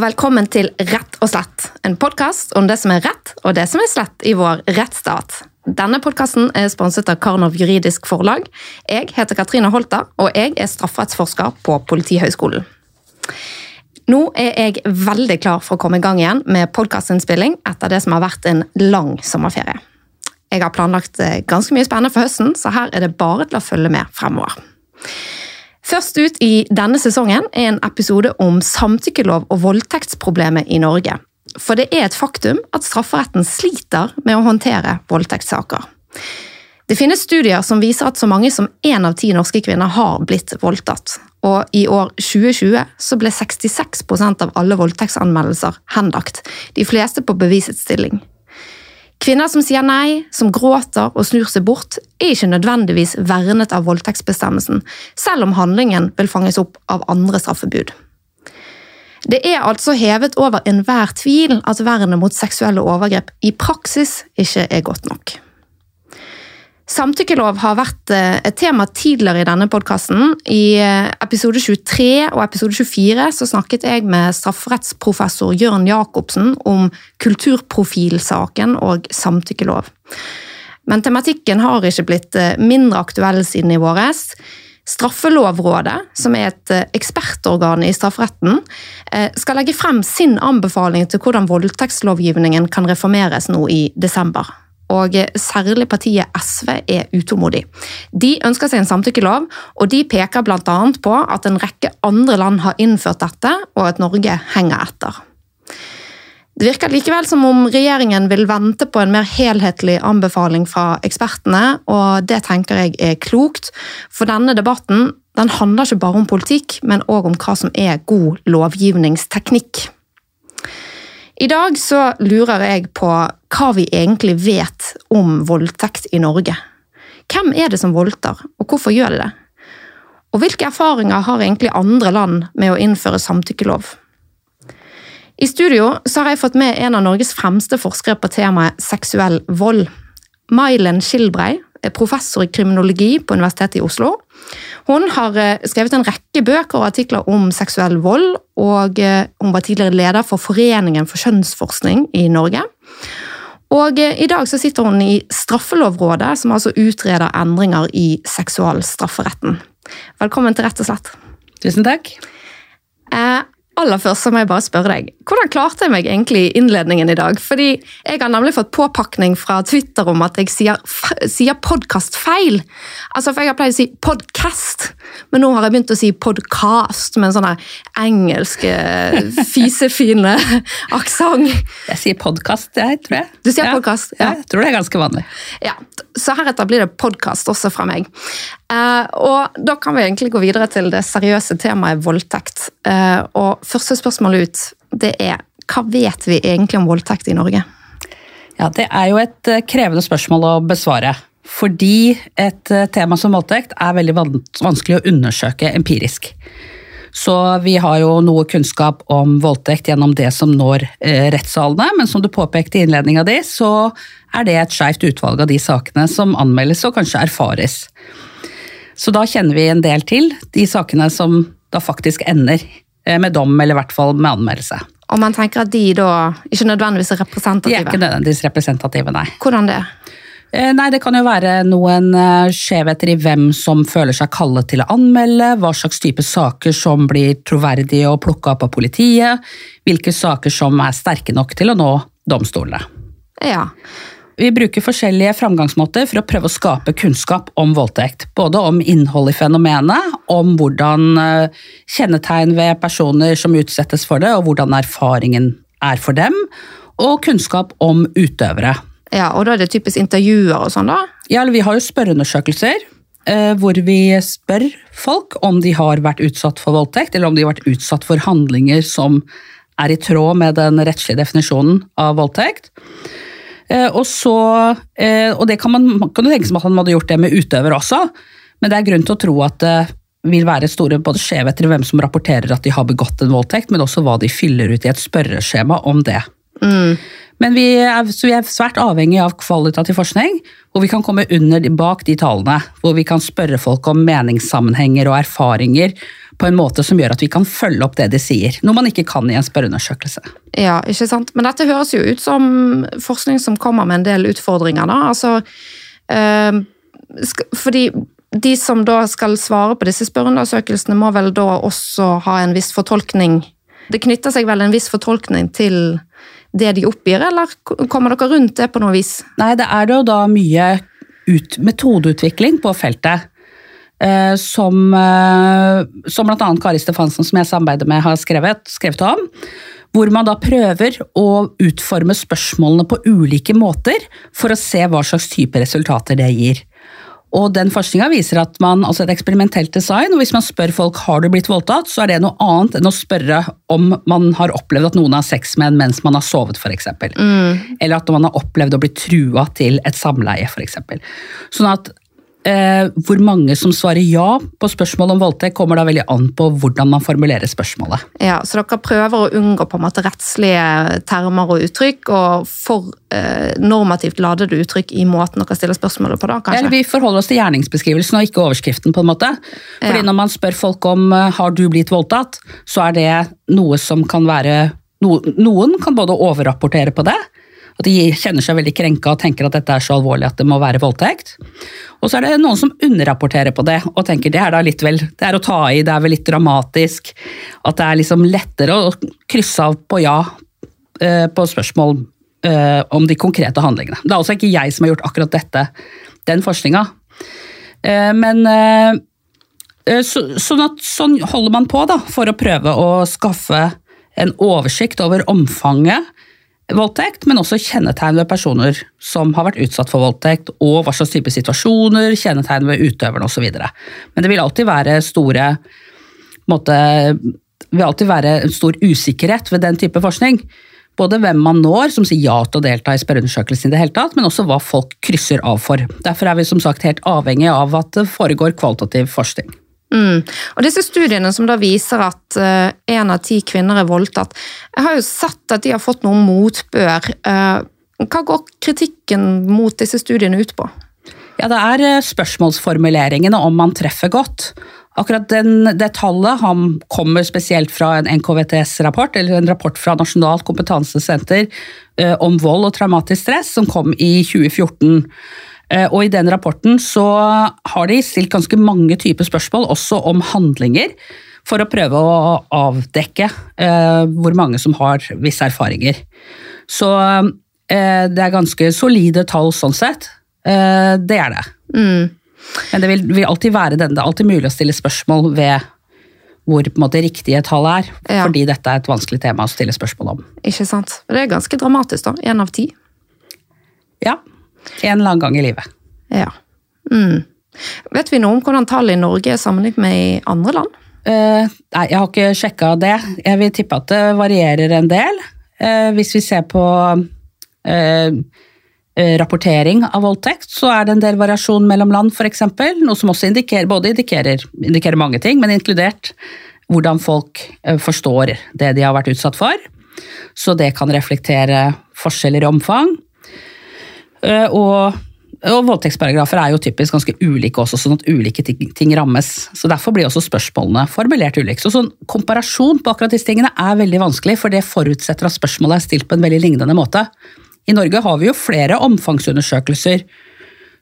velkommen til Rett og slett, en podkast om det som er rett og det som er slett i vår rettsstat. Denne podkasten er sponset av Karnov juridisk forlag. Jeg heter Katrine Holta, og jeg er strafferettsforsker på Politihøgskolen. Nå er jeg veldig klar for å komme i gang igjen med podkastinnspilling etter det som har vært en lang sommerferie. Jeg har planlagt eh, ganske mye spennende for høsten, så her er det bare til å følge med fremover. Først ut i denne sesongen er en episode om samtykkelov og voldtektsproblemet i Norge. For det er et faktum at strafferetten sliter med å håndtere voldtektssaker. Det finnes studier som viser at så mange som én av ti norske kvinner har blitt voldtatt. Og i år 2020 så ble 66% av alle voldtektsanmeldelser henlagt, de fleste på bevisets stilling. Kvinner som sier nei, som gråter og snur seg bort, er ikke nødvendigvis vernet av voldtektsbestemmelsen, selv om handlingen vil fanges opp av andre straffebud. Det er altså hevet over enhver tvil at vernet mot seksuelle overgrep i praksis ikke er godt nok. Samtykkelov har vært eh, et tema tidligere i denne podkasten. I eh, episode 23 og episode 24 så snakket jeg med strafferettsprofessor Jørn Jacobsen om kulturprofilsaken og samtykkelov. Men tematikken har ikke blitt eh, mindre aktuell siden i våres. Straffelovrådet, som er et ekspertorgan i strafferetten, skal legge frem sin anbefaling til hvordan voldtektslovgivningen kan reformeres nå i desember og særlig partiet SV er utålmodig. De ønsker seg en samtykkelov, og de peker bl.a. på at en rekke andre land har innført dette, og at Norge henger etter. Det virker likevel som om regjeringen vil vente på en mer helhetlig anbefaling fra ekspertene, og det tenker jeg er klokt, for denne debatten den handler ikke bare om politikk, men òg om hva som er god lovgivningsteknikk. I dag så lurer jeg på hva vi egentlig vet om voldtekt i Norge. Hvem er det som voldtar, og hvorfor gjør de det? Og hvilke erfaringer har egentlig andre land med å innføre samtykkelov? I studio så har jeg fått med en av Norges fremste forskere på temaet seksuell vold. Mailen Skilbrei professor i kriminologi på Universitetet i Oslo. Hun har eh, skrevet en rekke bøker og artikler om seksuell vold, og eh, hun var tidligere leder for Foreningen for kjønnsforskning i Norge. Og eh, I dag så sitter hun i Straffelovrådet, som altså utreder endringer i seksualstrafferetten. Velkommen til Rett og slett. Tusen takk. Aller først så må jeg bare spørre deg, hvordan klarte jeg meg egentlig i innledningen i dag? Fordi jeg har nemlig fått påpakning fra Twitter om at jeg sier, sier podkast feil. Altså, for jeg har pleid å si podcast, men nå har jeg begynt å si podcast med en sånn engelsk eh, fisefine aksent. Jeg sier podkast, jeg, tror jeg. Du sier ja, podcast? Ja. Jeg tror det er ganske vanlig. Ja, Så heretter blir det podkast også fra meg. Eh, og Da kan vi egentlig gå videre til det seriøse temaet voldtekt. Eh, og Første spørsmål ut det er hva vet vi egentlig om voldtekt i Norge? Ja, Det er jo et eh, krevende spørsmål å besvare. Fordi et tema som voldtekt er veldig vanskelig å undersøke empirisk. Så vi har jo noe kunnskap om voldtekt gjennom det som når rettssalene, men som du påpekte i innledninga di, så er det et skeivt utvalg av de sakene som anmeldes og kanskje erfares. Så da kjenner vi en del til de sakene som da faktisk ender eh, med dom, eller i hvert fall med anmeldelse. Og man tenker at de da ikke nødvendigvis er representative? De er ikke nødvendigvis representative, nei. Hvordan det? Eh, nei, Det kan jo være noen eh, skjevheter i hvem som føler seg kallet til å anmelde, hva slags type saker som blir troverdige og plukka opp av politiet, hvilke saker som er sterke nok til å nå domstolene. Ja, vi bruker forskjellige framgangsmåter for å prøve å skape kunnskap om voldtekt. Både om innhold i fenomenet, om hvordan eh, kjennetegn ved personer som utsettes for det, og hvordan erfaringen er for dem, og kunnskap om utøvere. Ja, og da er det typisk intervjuer og sånn, da? Ja, eller vi har jo spørreundersøkelser. Eh, hvor vi spør folk om de har vært utsatt for voldtekt, eller om de har vært utsatt for handlinger som er i tråd med den rettslige definisjonen av voldtekt. Eh, og, så, eh, og det kan man, kan tenke som at han hadde gjort det med utøver også, men det er grunn til å tro at det vil være store både skjevheter i hvem som rapporterer at de har begått en voldtekt, men også hva de fyller ut i et spørreskjema om det. Mm. Men vi er, vi er svært avhengig av kvalitativ forskning, hvor vi kan komme under bak de tallene. Hvor vi kan spørre folk om meningssammenhenger og erfaringer på en måte som gjør at vi kan følge opp det de sier. Noe man ikke kan i en spørreundersøkelse. Ja, ikke sant? Men dette høres jo ut som forskning som kommer med en del utfordringer. da. Altså, øh, fordi de som da skal svare på disse spørreundersøkelsene, må vel da også ha en viss fortolkning Det knytter seg vel en viss fortolkning til det de oppgir, eller kommer dere rundt det på noe vis? Nei, det er jo da mye ut, metodeutvikling på feltet. Eh, som, eh, som bl.a. Kari Stefansen, som jeg samarbeider med, har skrevet, skrevet om. Hvor man da prøver å utforme spørsmålene på ulike måter for å se hva slags type resultater det gir. Og den Forskninga viser at man, altså et eksperimentelt design, og hvis man spør folk har du blitt voldtatt, så er det noe annet enn å spørre om man har opplevd at noen har sex med en mens man har sovet, f.eks. Mm. Eller at man har opplevd å bli trua til et samleie, f.eks. Sånn at Eh, hvor mange som svarer ja på spørsmål om voldtekt, kommer da veldig an på hvordan man formulerer spørsmålet. Ja, Så dere prøver å unngå på en måte rettslige termer og uttrykk, og for eh, normativt ladede uttrykk i måten dere stiller spørsmålet på? da, kanskje? Eller Vi forholder oss til gjerningsbeskrivelsen og ikke overskriften. på en måte. Fordi ja. Når man spør folk om eh, har du blitt voldtatt, så er det noe som kan være Noen kan både overrapportere på det, at de kjenner seg veldig krenka og tenker at dette er så alvorlig at det må være voldtekt. Og så er det noen som underrapporterer på det og tenker det er da litt vel, det er å ta i, det er vel litt dramatisk. At det er liksom lettere å krysse av på ja eh, på spørsmål eh, om de konkrete handlingene. Det er altså ikke jeg som har gjort akkurat dette, den forskninga. Eh, men så, sånn, at, sånn holder man på da, for å prøve å skaffe en oversikt over omfanget voldtekt, men også kjennetegn ved personer som har vært utsatt for voldtekt, og hva slags type situasjoner, kjennetegn ved utøverne osv. Men det vil alltid være store måte, vil alltid være en stor usikkerhet ved den type forskning. Både hvem man når, som sier ja til å delta i spørreundersøkelsen, i det hele tatt, men også hva folk krysser av for. Derfor er vi som sagt helt avhengig av at det foregår kvalitativ forskning. Mm. Og disse studiene som da viser at én uh, av ti kvinner er voldtatt, jeg har jo sett at de har fått noe motbør. Uh, hva går kritikken mot disse studiene ut på? Ja, Det er uh, spørsmålsformuleringene om man treffer godt. Akkurat den, det tallet kommer spesielt fra en NKVTS-rapport, eller en rapport fra Nasjonalt kompetansesenter om vold og traumatisk stress, som kom i 2014. Eh, og I den rapporten så har de stilt ganske mange typer spørsmål, også om handlinger, for å prøve å avdekke eh, hvor mange som har visse erfaringer. Så eh, det er ganske solide tall sånn sett. det er det. Mm. Men det vil, vil, alltid være den. Det er alltid mulig å stille spørsmål ved hvor på en måte riktige tall er, ja. fordi dette er et vanskelig tema å stille spørsmål om. Ikke sant. Det er ganske dramatisk, da. Én av ti. Ja, en eller annen gang i livet. Ja. Mm. Vet vi noe om hvordan tallet i Norge er sammenlignet med i andre land? Uh, nei, jeg har ikke sjekka det. Jeg vil tippe at det varierer en del. Uh, hvis vi ser på uh, rapportering av voldtekt, så er det en del variasjon mellom land, f.eks. Noe som også indikerer, både indikerer, indikerer, mange ting, men inkludert hvordan folk forstår det de har vært utsatt for. Så det kan reflektere forskjeller i omfang. Eh, og, og voldtektsparagrafer er jo typisk ganske ulike også, sånn at ulike ting, ting, rammes. Så Derfor blir også spørsmålene formulert ulikt. Så sånn Komparasjon på akkurat disse tingene er veldig vanskelig, for det forutsetter at spørsmålet er stilt på en veldig lignende måte. I Norge har vi jo flere omfangsundersøkelser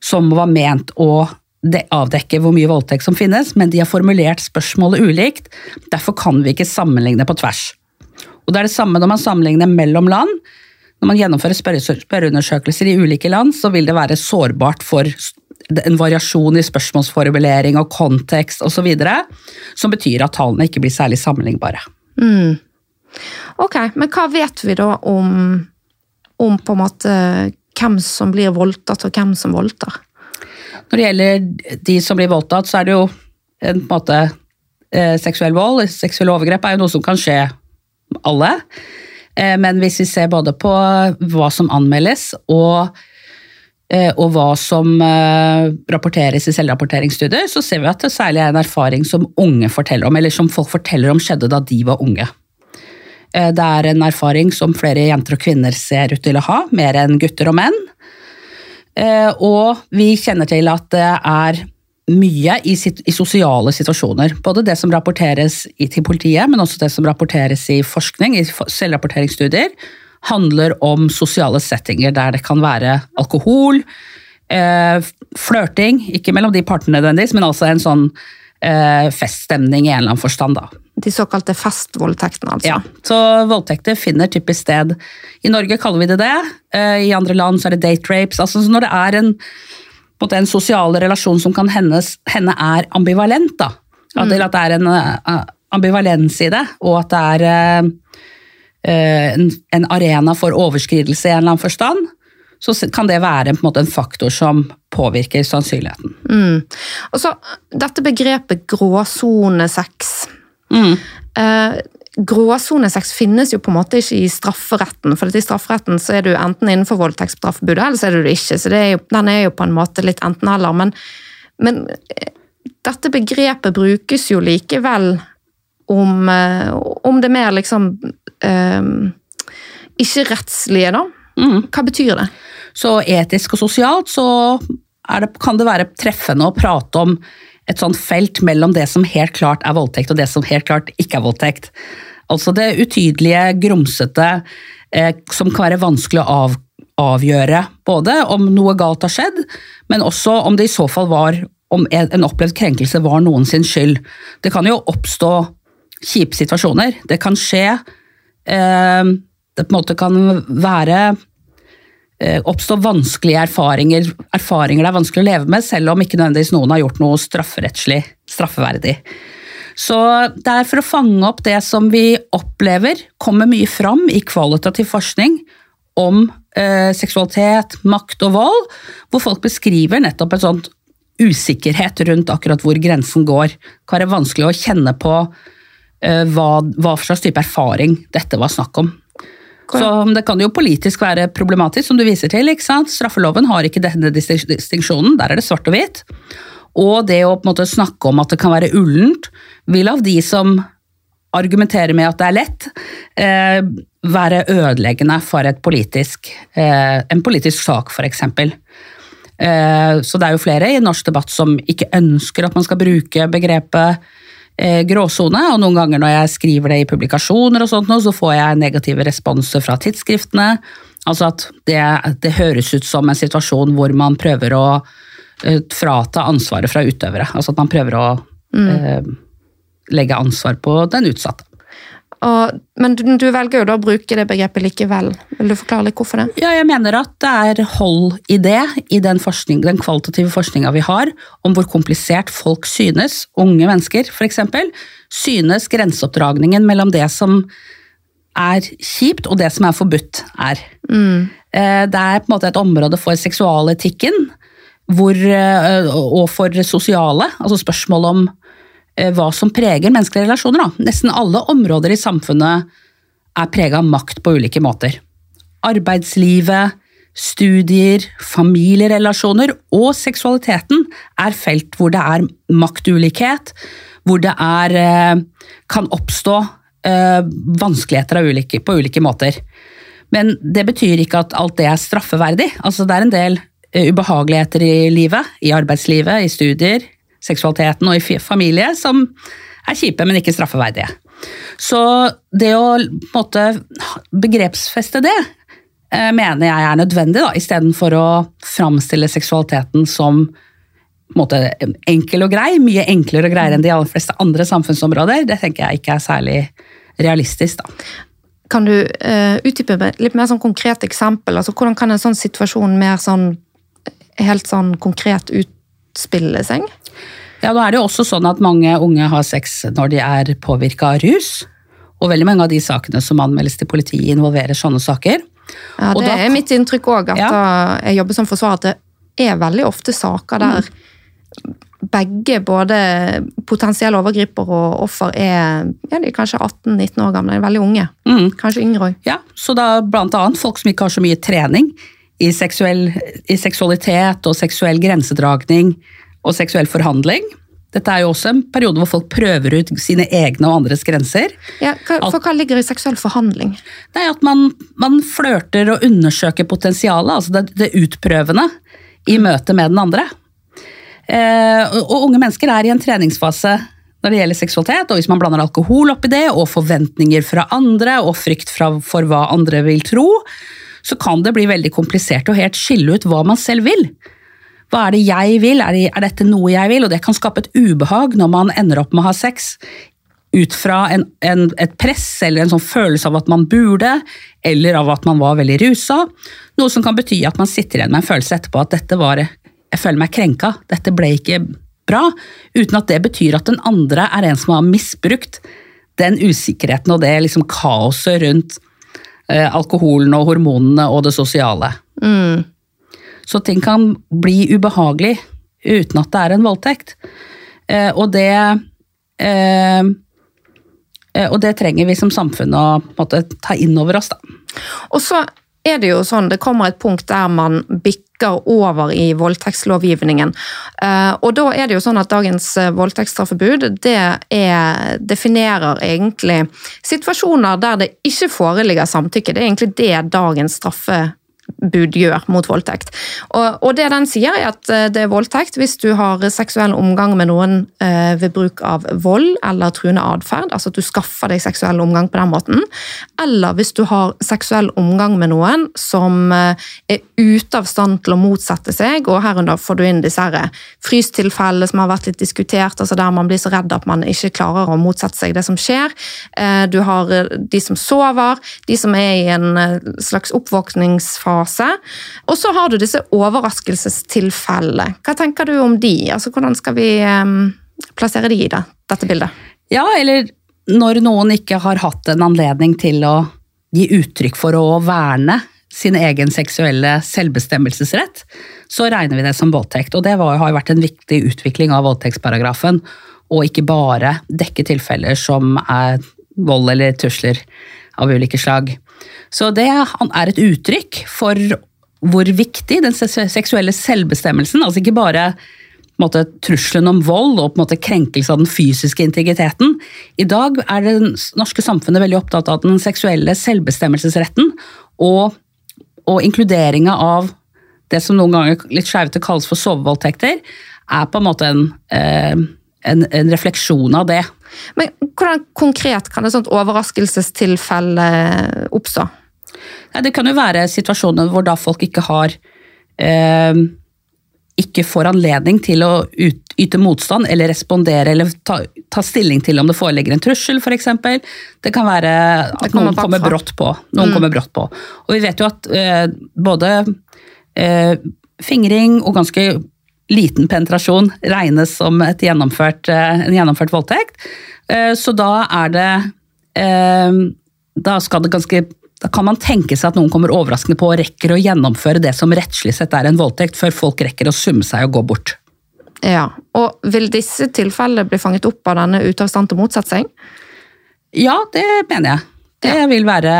som var ment å avdekke hvor mye voldtekt som finnes, men de har formulert spørsmålet ulikt. Derfor kan vi ikke sammenligne på tvers. Og Det er det samme når man sammenligner mellom land. Når man gjennomfører spørreundersøkelser i ulike land, så vil det være sårbart for en variasjon i spørsmålsformulering og kontekst osv. Som betyr at tallene ikke blir særlig sammenlignbare. Mm. Ok, men hva vet vi da om, om på en måte hvem som blir voldtatt, og hvem som voldtar? Når det gjelder de som blir voldtatt, så er det jo en, måte eh, seksuell vold. Seksuelle overgrep er jo noe som kan skje alle. Eh, men hvis vi ser både på hva som anmeldes og, eh, og hva som eh, rapporteres i selvrapporteringsstudier, så ser vi at det særlig er en erfaring som unge forteller om, eller som folk forteller om skjedde da de var unge. Det er en erfaring som flere jenter og kvinner ser ut til å ha, mer enn gutter og menn. Og vi kjenner til at det er mye i, sit- i sosiale situasjoner. Både det som rapporteres i, til politiet, men også det som rapporteres i forskning, i selvrapporteringsstudier, handler om sosiale settinger der det kan være alkohol, eh, flørting, ikke mellom de partene nødvendigvis, men altså en sånn eh, feststemning i en eller annen forstand. da. De såkalte festvoldtektene, altså. Ja, så voldtekter finner typisk sted. I Norge kaller vi det det, eh, i andre land så er det date rapes. Altså når det er en, en, måte en sosial relasjon som kan hennes, henne er ambivalent, da. At, mm. at det er en uh, ambivalens i det, og at det er eh, en, en arena for overskridelse i en eller annen forstand, så kan det være på en, måte, en faktor som påvirker sannsynligheten. Mm. Og så dette begrepet gråsonesex. Mm. Eh, Gråsonesex finnes jo på en måte ikke i strafferetten, for i strafferetten så er du enten innenfor voldtektsstraffebudet, eller så er du det ikke. Så det er jo, den er jo på en måte litt enten-eller. Men, men eh, dette begrepet brukes jo likevel om, eh, om det mer liksom eh, ikke-rettslige, da. Mm. Hva betyr det? Så etisk og sosialt så det, kan det være treffende å prate om et sånt felt mellom det som helt klart er voldtekt og det som helt klart ikke er voldtekt. Altså det utydelige, grumsete, eh, som kan være vanskelig å av, avgjøre. Både om noe galt har skjedd, men også om det i så fall var om en opplevd krenkelse var noen skyld. Det kan jo oppstå kjipe situasjoner. Det kan skje eh, Det på en måte kan være oppstå vanskelige erfaringer, erfaringer det er vanskelig å leve med, selv om ikke nødvendigvis noen har gjort noe strafferettslig straffeverdig. Så det er for å fange opp det som vi opplever, kommer mye fram i kvalitativ forskning om eh, seksualitet, makt og vold, hvor folk beskriver nettopp en sånn usikkerhet rundt akkurat hvor grensen går. Det kan være vanskelig å kjenne på eh, hva, hva slags type erfaring dette var snakk om. Så Det kan jo politisk være problematisk, som du viser til. ikke sant? Straffeloven har ikke denne distin- distinksjonen, der er det svart og hvitt. Og det å på en måte snakke om at det kan være ullent, vil av de som argumenterer med at det er lett, eh, være ødeleggende for politisk, eh, en politisk sak, f.eks. Eh, så det er jo flere i norsk debatt som ikke ønsker at man skal bruke begrepet gråsone, og noen ganger når jeg skriver det i publikasjoner og sånt så får jeg negative responser fra tidsskriftene. Altså at det, det høres ut som en situasjon hvor man prøver å eh, frata ansvaret fra utøvere. Altså at man prøver å eh, legge ansvar på den utsatte. Og, men du, du velger jo da å bruke det begrepet likevel. Vil du forklare litt hvorfor det? Ja, jeg mener at det er hold i det, i den, forskning, den kvalitative forskninga vi har, om hvor komplisert folk synes, unge mennesker f.eks., synes grenseoppdragningen mellom det som er kjipt og det som er forbudt, er. Mm. Det er på en måte et område for seksualetikken hvor, eh, og for sosiale, altså spørsmål om eh, hva som preger menneskelige relasjoner. Da. Nesten alle områder i samfunnet er prega av makt på ulike måter. Arbeidslivet, studier, familierelasjoner og seksualiteten er felt hvor det er maktulikhet, hvor det er, eh, kan oppstå eh, vanskeligheter ulike, på ulike måter. Men det betyr ikke at alt det er straffeverdig. Altså, det er en del eh, ubehageligheter i livet, i arbeidslivet, i studier, seksualiteten og i familie som er kjipe, men ikke straffeverdige. Så det å måte begrepsfeste det, eh, mener jeg er nødvendig, da, istedenfor å framstille seksualiteten som måte enkel og grei, mye enklere og greiere enn de aller fleste andre samfunnsområder. Det tenker jeg ikke er særlig realistisk. da. Kan du uh, utdype med litt mer sånn konkret eksempel? Altså, hvordan kan en sånn situasjon mer sånn helt sånn konkret utspille seg? Ja, nå er det jo også sånn at mange unge har sex når de er påvirka av rus. Og veldig mange av de sakene som anmeldes til politiet, involverer sånne saker. Ja, Det da- er mitt inntrykk òg, at Ja. jeg jobber som forsvarer, at det er veldig ofte saker der begge, både potensielle overgriper og offer, er ja, de er kanskje 18-19 år gamle. De er veldig unge. Mm. Kanskje yngre òg. Ja, så da blant annet folk som ikke har så mye trening i, seksuell, i seksualitet og seksuell grensedragning og seksuell forhandling. Dette er jo også en periode hvor folk prøver ut sine egne og andres grenser. Ja, hva, for hva ligger i seksuell forhandling? Det er at man, man flørter og undersøker potensialet, altså det, det utprøvende, i møte med den andre. Eh, og, og unge mennesker er i en treningsfase når det gjelder seksualitet, og hvis man blander alkohol oppi det, og forventninger fra andre, og frykt fra, for hva andre vil tro, så kan det bli veldig komplisert å helt skille ut hva man selv vil. Hva er det jeg vil? Er, det, er, dette noe jeg vil? Og det kan skape et ubehag når man ender opp med å ha sex ut fra en, en, et press eller en sånn følelse av at man burde, eller av at man var veldig rusa. Noe som kan bety at man sitter igjen med en følelse etterpå at dette var Jeg føler meg krenka. Dette ble ikke bra. Uten at det betyr at den andre er en som har misbrukt den usikkerheten og det liksom kaoset rundt alkoholen og hormonene og det sosiale. Mm. Så ting kan bli ubehagelig uten at det er en voldtekt. Eh, og det eh, eh, Og det trenger vi som samfunn å måte, ta inn over oss, da. Og så er det jo sånn, det kommer et punkt der man bikker over i voldtektslovgivningen. Eh, og da er det jo sånn at dagens eh, voldtektsstraffebud det er, definerer egentlig situasjoner der det ikke foreligger samtykke. Det er egentlig det dagens straffe bud gjør mot voldtekt. Og, og, det den sier er at eh, det er voldtekt hvis du har seksuell omgang med noen eh, ved bruk av vold eller truende atferd, altså at du skaffer deg seksuell omgang på den måten, eller hvis du har seksuell omgang med noen som eh, er ute av stand til å motsette seg, og herunder får du inn disse her frystilfellene som har vært litt diskutert, altså der man blir så redd at man ikke klarer å motsette seg det som skjer. Eh, du har eh, de som sover, de som er i en eh, slags oppvåkningsfase fase. Og så har du disse overraskelsestilfellene. Hva tenker du om de? Altså, hvordan skal vi um, plassere de i det, dette bildet? Ja, eller når noen ikke har hatt en anledning til å gi uttrykk for å verne sin egen seksuelle selvbestemmelsesrett, så regner vi det som voldtekt. Og det var, har vært en viktig utvikling av voldtektsparagrafen, og ikke bare dekke tilfeller som er vold eller trusler av ulike slag. Så det er et uttrykk for hvor viktig den seksuelle selvbestemmelsen, altså ikke bare måte, trusselen om vold og på en måte krenkelse av den fysiske integriteten. I dag er det norske samfunnet veldig opptatt av den seksuelle selvbestemmelsesretten og, og inkluderinga av det som noen ganger litt skjevete kalles for sovevoldtekter, er på en måte en, eh, en, en refleksjon av det. Men hvordan konkret kan et sånt overraskelsestilfelle oppstå? Ja, det kan jo være situasjoner hvor da folk ikke har eh, ikke får anledning til å ut, yte motstand eller respondere eller ta, ta, stilling til om det foreligger en trussel, f.eks. Det kan være at noen kommer brått på. Noen mm. kommer brått på. Og vi vet jo at eh, både eh, fingring og ganske liten penetrasjon regnes som gjennomført, eh, en gjennomført voldtekt. Eh, så da er det eh, Da skal det ganske da kan man tenke seg at noen kommer overraskende på og rekker å gjennomføre det som rettslig sett er en voldtekt, før folk rekker å summe seg og gå bort. Ja, og Vil disse tilfellene bli fanget opp av denne ute av stand til å motsette seg? Ja, det mener jeg. Det ja. vil være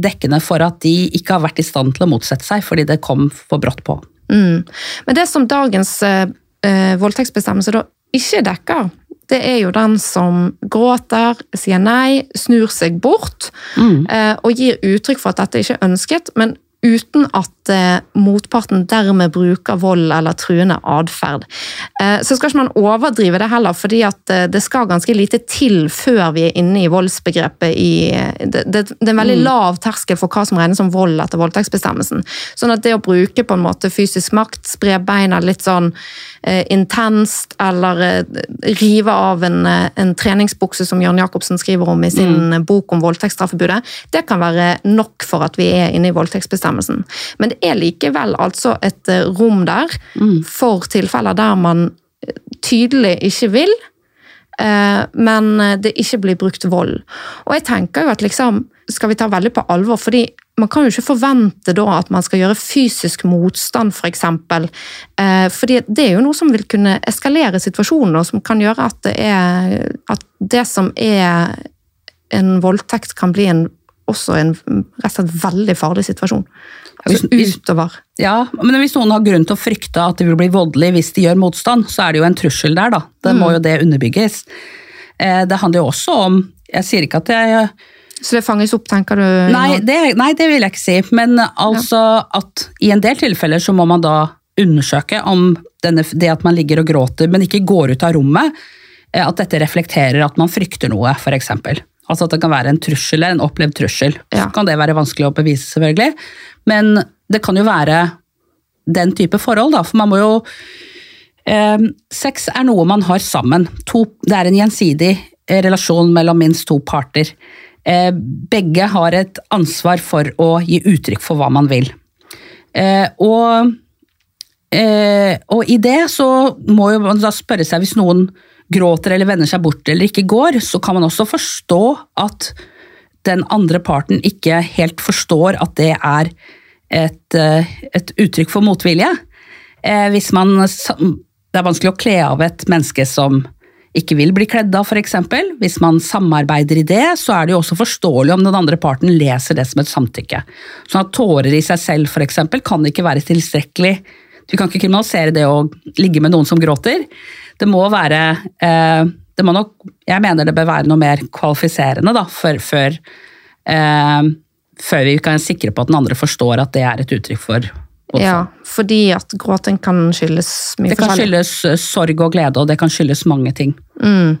dekkende for at de ikke har vært i stand til å motsette seg fordi det kom for brått på. Mm. Men det som dagens eh, eh, voldtektsbestemmelse da ikke dekker, det er jo den som gråter, sier nei, snur seg bort mm. eh, og gir uttrykk for at dette ikke er ønsket, men uten at eh, motparten dermed bruker vold eller truende atferd. Eh, så skal ikke man overdrive det heller, fordi at eh, det skal ganske lite til før vi er inne i voldsbegrepet. I, det, det, det, er en veldig mm. lav terskel for hva som regnes som vold etter voldtektsbestemmelsen. Sånn at det å bruke på en måte fysisk makt, spre beina litt sånn eh, intenst, eller eh, rive av en, eh, en treningsbukse, som Jørn Jacobsen skriver om i sin mm. bok om voldtektsstraffebudet, det kan være nok for at vi er inne i voldtektsbestemmelsen. Men det er likevel altså et eh, rom der mm. for tilfeller der man eh, tydelig ikke vil, eh, men det ikke blir brukt vold. Og jeg tenker jo at liksom, skal vi ta veldig på alvor, fordi man kan jo ikke forvente da at man skal gjøre fysisk motstand, f.eks. For eksempel. fordi det er jo noe som vil kunne eskalere situasjonen, og som kan gjøre at det, er, at det som er en voldtekt, kan bli en også en rett og slett veldig farlig situasjon. Altså Hvis- utover. Ja, men hvis noen har grunn til å frykte at de vil bli voldelige hvis de gjør motstand, så er det jo en trussel der, da. Det må jo det underbygges. Eh, Det handler jo også om Jeg sier ikke at jeg Så det fanges opp, tenker du? Nei, det, nei, det vil jeg ikke si. Men altså at i en del tilfeller så må man da undersøke om denne, det at man ligger og gråter, men ikke går ut av rommet, eh, at dette reflekterer at man frykter noe, f.eks. Altså at det kan være en trussel, en opplevd trussel. Ja. Så kan det være vanskelig å bevise, selvfølgelig. Men det kan jo være den type forhold, da. For man må jo eh, Sex er noe man har sammen. To, det er en gjensidig eh, relasjon mellom minst to parter. Eh, begge har et ansvar for å gi uttrykk for hva man vil. Eh, og, eh, og i det så må jo man da spørre seg hvis noen gråter eller vender seg bort eller ikke går, så kan man også forstå at den andre parten ikke helt forstår at det er et, et uttrykk for motvilje. Hvis man, det er vanskelig å kle av et menneske som ikke vil bli kledd av, f.eks. Hvis man samarbeider i det, så er det jo også forståelig om den andre parten leser det som et samtykke. Sånn at tårer i seg selv eksempel, kan ikke være tilstrekkelig. Du kan ikke kriminalisere det å ligge med noen som gråter. Det må være eh, det må nok, Jeg mener det bør være noe mer kvalifiserende da, før, før, eh, før vi kan sikre på at den andre forstår at det er et uttrykk for voldsom. Ja, fordi at gråting kan skyldes mye Det kan forskjellig. skyldes eh, sorg og glede, og det kan skyldes mange ting. Mm.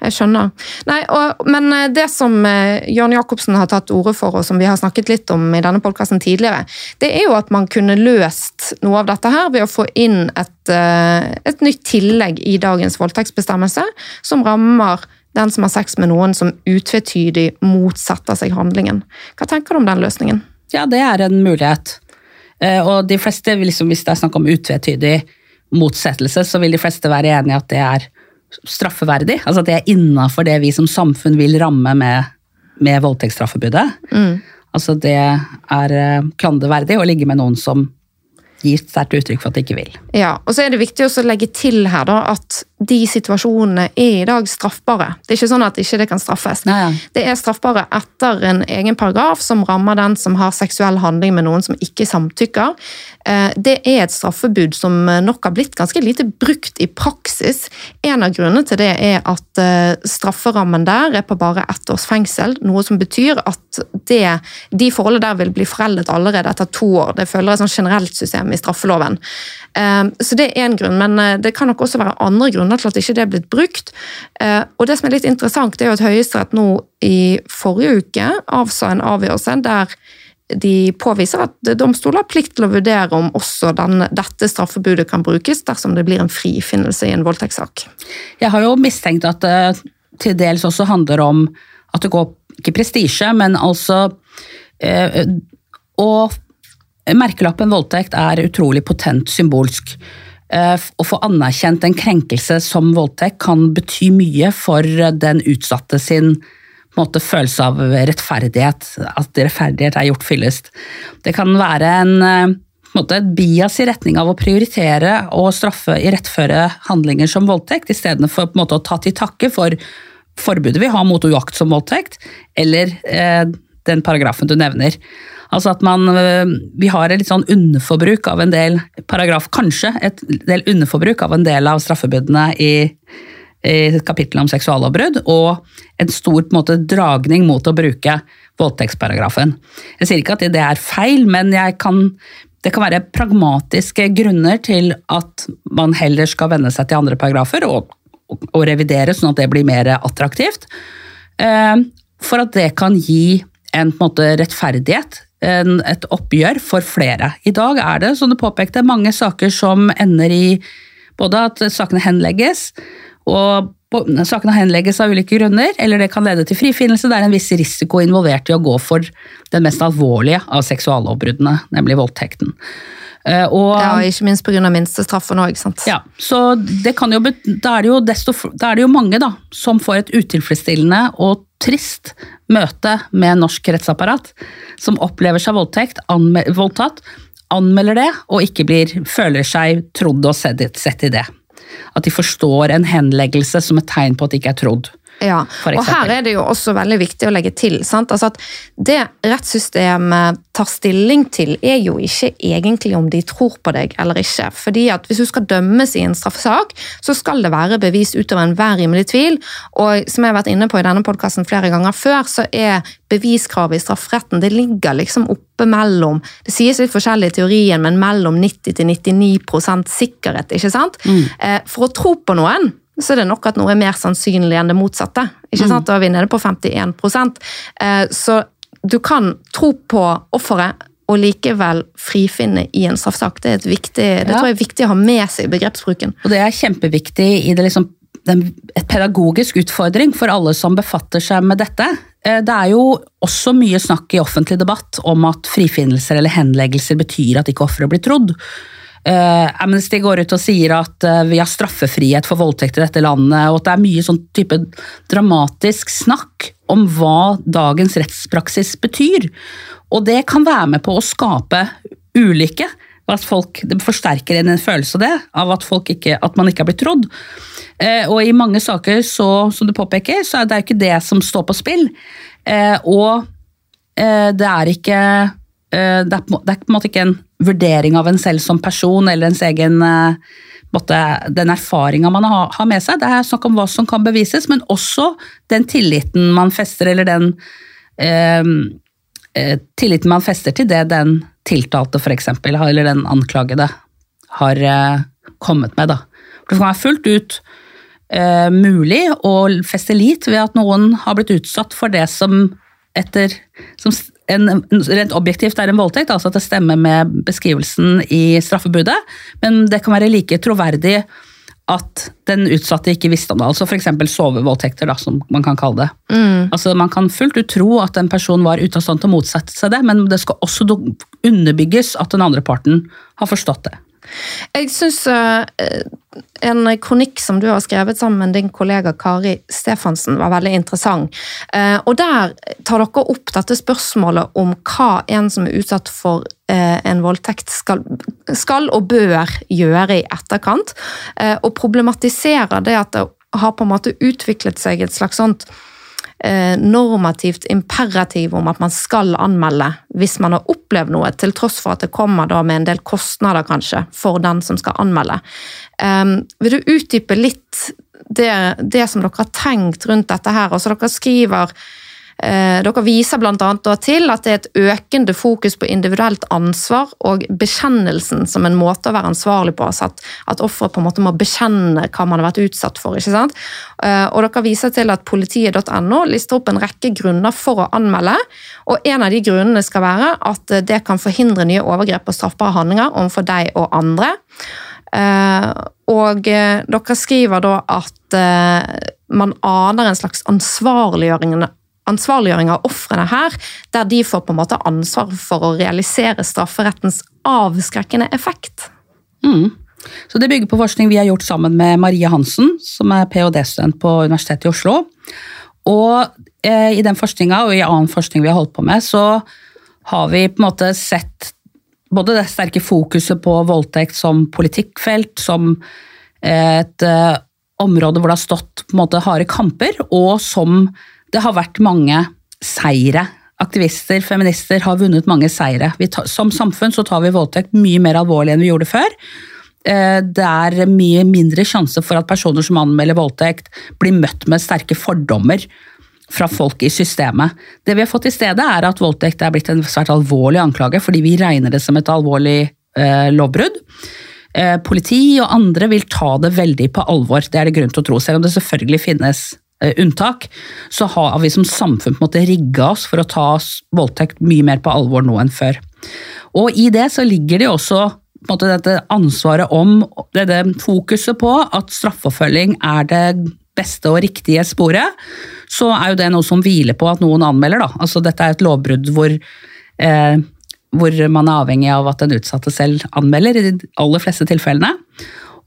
Jeg skjønner. Nei, og, men eh, det som eh, Jørn Jacobsen har tatt til orde for, og som vi har snakket litt om i denne podkasten tidligere, det er jo at man kunne løst noe av dette her ved å få inn et, et nytt tillegg i dagens voldtektsbestemmelse, som rammer den som har sex med noen som utvetydig motsetter seg handlingen. Hva tenker du om den løsningen? Ja, det er en mulighet. Eh, Og de fleste, liksom, hvis det er snakk om utvetydig motsettelse, så vil de fleste være enig i at det er straffeverdig. Altså at det er innafor det vi som samfunn vil ramme med, med voldtektsstraffebudet. Altså det er eh, klanderverdig å ligge med noen som gir sterkt uttrykk for at de ikke vil. Ja, og så er det viktig også å legge til her da, at de situasjonene er i dag straffbare. Det er ikke sånn at ikke det kan straffes. Nei. Det er straffbare etter en egen paragraf som rammer den som har seksuell handling med noen som ikke samtykker. Eh, Det er et straffebud som nok har blitt ganske lite brukt i praksis. En av grunnene til det er at eh, strafferammen der er på bare ett års fengsel, noe som betyr at det, de forholdene der vil bli foreldet allerede etter to år. Det følger et sånn generelt system i straffeloven. Eh, Så det er en grunn, men det kan nok også være andre grunner til at ikke det er blitt brukt. Eh, Og det som er litt interessant, det er jo at Høyesterett nå i forrige uke avsa en avgjørelse der de påviser at domstoler har plikt til å vurdere om også den, dette straffebudet kan brukes dersom det blir en frifinnelse i en voldtektssak. Jeg har jo mistenkt at det til dels også handler om at det går ikke prestisje, men altså eh, Og merkelappen voldtekt er utrolig potent symbolsk. Eh, Å få anerkjent en krenkelse som voldtekt kan bety mye for den utsatte sin måte, følelse av rettferdighet. At rettferdighet er gjort fyllest. Det kan være en, eh, måte, et bias i retning av å prioritere og straffe i rettføre handlinger som voldtekt, istedenfor å ta til takke for forbudet vi har mot uaktsom voldtekt, eller eh, den paragrafen du nevner. Altså at man, eh, Vi har et litt sånn underforbruk av en del paragraf, kanskje et del underforbruk av en del av straffebudene i, i kapittelet om seksuallovbrudd, og en stor på en måte, dragning mot å bruke voldtektsparagrafen. Jeg sier ikke at det er feil, men kan, det kan være pragmatiske grunner til at man heller skal venne seg til andre paragrafer og, og, revidere, sånn at det blir mer attraktivt. Eh, For at det kan gi en, en måte, rettferdighet, en, et oppgjør for flere. I dag er det, som du påpekte, mange saker som ender i både at sakene henlegges, og sakene henlegges av ulike grunner, eller det kan lede til frifinnelse. Det er en viss risiko involvert i å gå for den mest alvorlige av seksuallovbruddene, nemlig voldtekten. Eh, Og, Ja, Ikke minst pga. minstestraffen òg. sant? ja, så det kan jo, bet- da, er det jo desto, da er det jo mange da, som får et utilfredsstillende og trist møte med norsk rettsapparat, som opplever seg voldtekt, anme voldtatt, anmelder det og ikke blir, føler seg trodd og sett, sett i det. At de forstår en henleggelse som et tegn på at de ikke er trodd. Ja, og her er det jo også veldig viktig å legge til sant? Altså at det rettssystemet tar stilling til, er jo ikke egentlig om de tror på deg eller ikke. Fordi at Hvis du skal dømmes i en straffesak, så skal det være bevis utover enhver rimelig tvil. Og som jeg har vært inne på i denne podkasten flere ganger før, så er beviskravet i strafferetten det ligger liksom oppe mellom Det sies litt forskjellig i teorien, men mellom 90 til 99% sikkerhet. ikke sant? Mm. For å tro på noen så er det nok at noe er mer sannsynlig enn det motsatte. ikke sant? Da er vi nede på 51 Eh, Så du kan tro på offeret og likevel frifinne i en straffesak. Det er, et viktig, det Ja. tror jeg er viktig å ha med seg i begrepsbruken. Og det er kjempeviktig i det liksom, et pedagogisk utfordring for alle som befatter seg med dette. Eh, Det er jo også mye snakk i offentlig debatt om at frifinnelser eller henleggelser betyr at ikke offeret blir trodd. Eh, Amnesty går ut og sier at eh, vi har straffefrihet for voldtekt i dette landet, og at det er mye sånn type dramatisk snakk om hva dagens rettspraksis betyr. Og det kan være med på å skape ulykke. At folk, det forsterker en følelse av det, av at, ikke, at man ikke har blitt trodd. Eh, og i mange saker, så, som du påpeker, så er det jo ikke det som står på spill. Og det er ikke det, er, på det er på en måte ikke en vurdering av en selv som person eller ens egen eh, måte, den erfaringa man har, har med seg. Det er snakk om hva som kan bevises, men også den tilliten man fester, eller den eh, eh, tilliten man fester til det den tiltalte, for eksempel, eller den anklagede, har eh, kommet med. Da. For Det kan være fullt ut eh, mulig å feste lit ved at noen har blitt utsatt for det som etter som en, rent objektivt er en voldtekt, altså at det stemmer med beskrivelsen i straffebudet, men det kan være like troverdig at den utsatte ikke visste om det. Altså F.eks. sovevoldtekter, da, som man kan kalle det. Altså Man kan fullt ut tro at en person var ute av stand til å motsette seg det, men det skal også underbygges at den andre parten har forstått det. Jeg syns en kronikk som du har skrevet sammen med din kollega Kari Stefansen, var veldig interessant. Uh, og Der tar dere opp dette spørsmålet om hva en som er utsatt for uh, en voldtekt skal, skal og bør gjøre i etterkant. eh, Og problematiserer det at det har på en måte utviklet seg et slags sånt eh, normativt imperativ om at man skal anmelde hvis man har opplevd noe, til tross for at det kommer da med en del kostnader kanskje for den som skal anmelde. Um, vil du utdype litt det, det som dere har tenkt rundt dette her? Altså dere skriver eh, dere viser annet til at det er et økende fokus på individuelt ansvar og bekjennelsen som en måte å være ansvarlig på. Altså at, at offeret på en måte må bekjenne hva man har vært utsatt for. ikke sant? Eh, og dere viser til at politiet.no lister opp en rekke grunner for å anmelde. Og en av de grunnene skal være at eh, det kan forhindre nye overgrep og straffbare handlinger overfor deg og andre. Eh, og eh, dere skriver da at eh, man aner en slags ansvarliggjøring ansvarliggjøring av ofrene her, der de får på en måte ansvar for å realisere strafferettens avskrekkende effekt. Mm. Så Det bygger på forskning vi har gjort sammen med Marie Hansen, som er ph.d.-student på Universitetet i Oslo. Og eh, i den forskninga og i annen forskning vi har holdt på med, så har vi på en måte sett både det sterke fokuset på voldtekt som politikkfelt, som et eh, område hvor det har stått på en måte harde kamper, og som det har vært mange seire. Aktivister, feminister har vunnet mange seire. Tar, som samfunn så tar vi voldtekt mye mer alvorlig enn vi gjorde før. Eh, Det er mye mindre sjanse for at personer som anmelder voldtekt, blir møtt med sterke fordommer fra folk i systemet. Det vi har fått i stedet, er at voldtekt er blitt en svært alvorlig anklage, fordi vi regner det som et alvorlig eh, lovbrudd. Eh, politi og andre vil ta det veldig på alvor, det er det grunn til å tro. Selv om det selvfølgelig finnes unntak, så har vi som samfunn på en måte rigga oss for å ta voldtekt mye mer på alvor nå enn før. Og i det så ligger det også på en måte, dette ansvaret om, dette fokuset på at straffeforfølging er det beste og riktige sporet, så er jo det noe som hviler på at noen anmelder. Da. Altså, dette er et lovbrudd hvor, eh, hvor man er avhengig av at den utsatte selv anmelder, i de aller fleste tilfellene.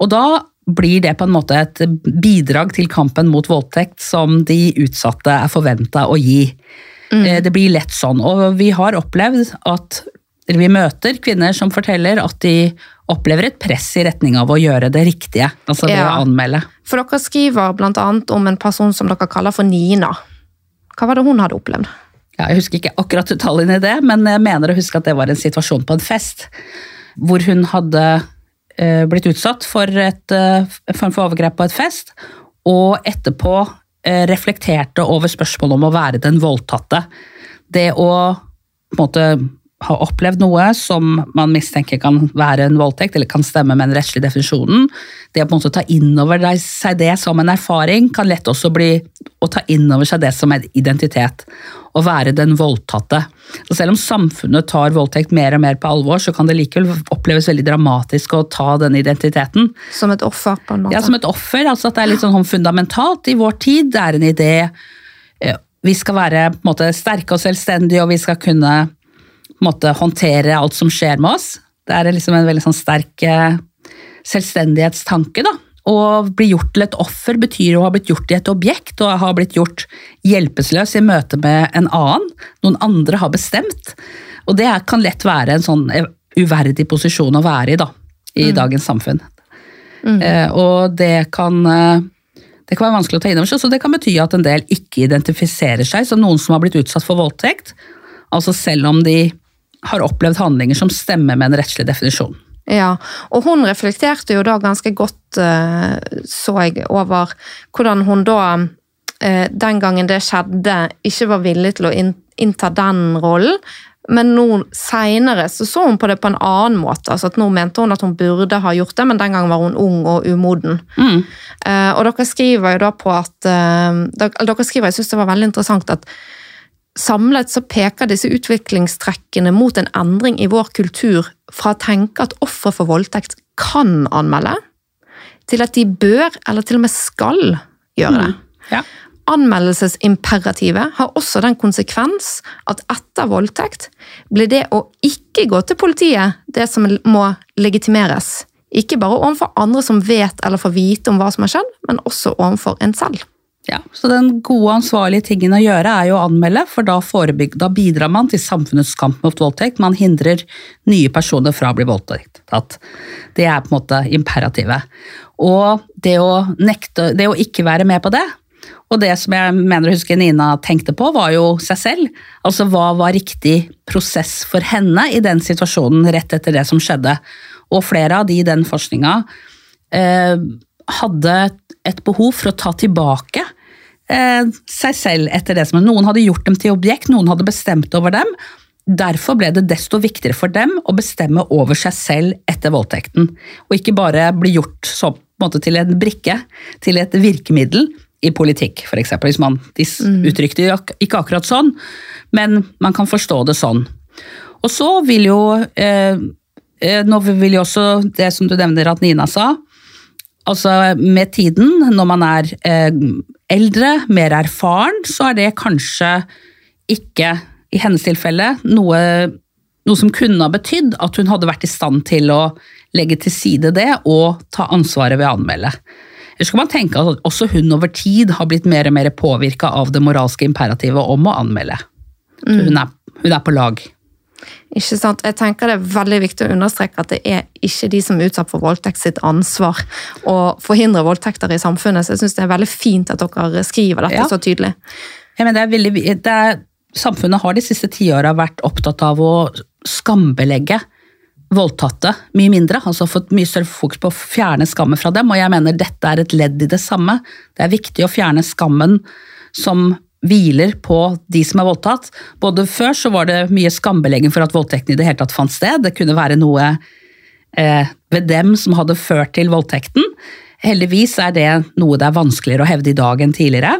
Og da blir det på en måte et bidrag til kampen mot voldtekt som de utsatte er forventa å gi. Mm. Det blir lett sånn. Og vi har opplevd at eller vi møter kvinner som forteller at de opplever et press i retning av å gjøre det riktige. Altså det Ja. å anmelde. For dere skriver annet om en person som dere kaller for Nina. Hva var det hun hadde opplevd? Ja, jeg husker ikke akkurat detaljene i det, men jeg mener å huske at det var en situasjon på en fest. Hvor hun hadde eh, blitt utsatt for et en form for overgrep på et fest, og etterpå eh, reflekterte over spørsmålet om å være den voldtatte. Det å på en måte ha opplevd noe som man mistenker kan være en voldtekt, eller kan stemme med den rettslige definisjonen. Det å på en måte ta inn over seg det som en erfaring, kan lett også bli å ta inn over seg det som en identitet. Å være den voldtatte. Så selv om samfunnet tar voldtekt mer og mer på alvor, så kan det likevel oppleves veldig dramatisk å ta den identiteten. Som et offer, på en måte? Ja, som et offer. altså At det er litt sånn fundamentalt i vår tid. Det er en idé. eh, Vi skal være på en måte, sterke og selvstendige, og vi skal kunne måte, håndtere alt som skjer med oss. Det er liksom en veldig sånn sterk eh, selvstendighetstanke. da. Å bli gjort til et offer betyr å ha blitt gjort til et objekt og ha blitt gjort hjelpeløs i møte med en annen. Noen andre har bestemt. Og det kan lett være en sånn eh, uverdig posisjon å være i da, i dagens samfunn. Eh, og det kan, eh, det kan være vanskelig å ta inn over seg, så det kan bety at en del ikke identifiserer seg som noen som har blitt utsatt for voldtekt, altså selv om de har opplevd handlinger som stemmer med en rettslig definisjon. Ja, og hun reflekterte jo da ganske godt, eh, så jeg, over hvordan hun da, eh, den gangen det skjedde, ikke var villig til å innta den rollen. Men nå seinere så, så hun på det på en annen måte. altså at Nå mente hun at hun burde ha gjort det, men den gangen var hun ung og umoden. Mm. Eh, og dere skriver jo da på at dere, skriver, Jeg syns det var veldig interessant at samlet så peker disse utviklingstrekkene mot en endring i vår kultur fra å tenke at ofre for voldtekt kan anmelde, til at de bør, eller til og med skal, gjøre det. Ja. Anmeldelsesimperativet har også den konsekvens at etter voldtekt blir det å ikke gå til politiet det som må legitimeres. Ikke bare overfor andre som vet eller får vite om hva som har skjedd, men også overfor en selv. Ja, så den gode, ansvarlige tingen å gjøre er jo å anmelde, for da, da bidrar man til samfunnets kamp mot voldtekt. Man hindrer nye personer fra å bli voldtatt. Det er på en måte imperativet. Og det å, nekte, det å ikke være med på det, og det som jeg mener å huske Nina tenkte på, var jo seg selv. Altså hva var riktig prosess for henne i den situasjonen rett etter det som skjedde. Og flere av de i den forskninga eh, hadde et behov for å ta tilbake eh, seg selv etter det som Noen hadde gjort dem til objekt, noen hadde bestemt over dem. Derfor ble det desto viktigere for dem å bestemme over seg selv etter voldtekten. Og ikke bare bli gjort så, på en måte, til en brikke, til et virkemiddel i politikk, f.eks. Hvis man de uttrykte det ikke akkurat sånn, men man kan forstå det sånn. Og så vil jo eh, eh, Nå vil jo også det som du nevner at Nina sa, Altså Med tiden, når man er eh, eldre, mer erfaren, så er det kanskje ikke, i hennes tilfelle, noe, noe som kunne ha betydd at hun hadde vært i stand til å legge til side det og ta ansvaret ved å anmelde. Eller så kan man tenke at også hun over tid har blitt mer og mer påvirka av det moralske imperativet om å anmelde. Mm. Hun, er, hun er på lag. Ikke sant? Jeg tenker Det er veldig viktig å understreke at det er ikke de som er utsatt for voldtekt sitt ansvar å forhindre voldtekter i samfunnet. Så jeg synes det er veldig fint at dere skriver dette Ja. så tydelig. Ja, det er veldig, det er, samfunnet har de siste tiåra vært opptatt av å skambelegge voldtatte mye mindre. altså Fått mye større fokus på å fjerne skammen fra dem. Og jeg mener dette er et ledd i det samme. Det er viktig å fjerne skammen som hviler på de som er voldtatt. Både før så var det mye skambelegging for at voldtekten i det hele tatt fant sted. Det kunne være noe eh, ved dem som hadde ført til voldtekten. Heldigvis er det noe det er vanskeligere å hevde i dag enn tidligere.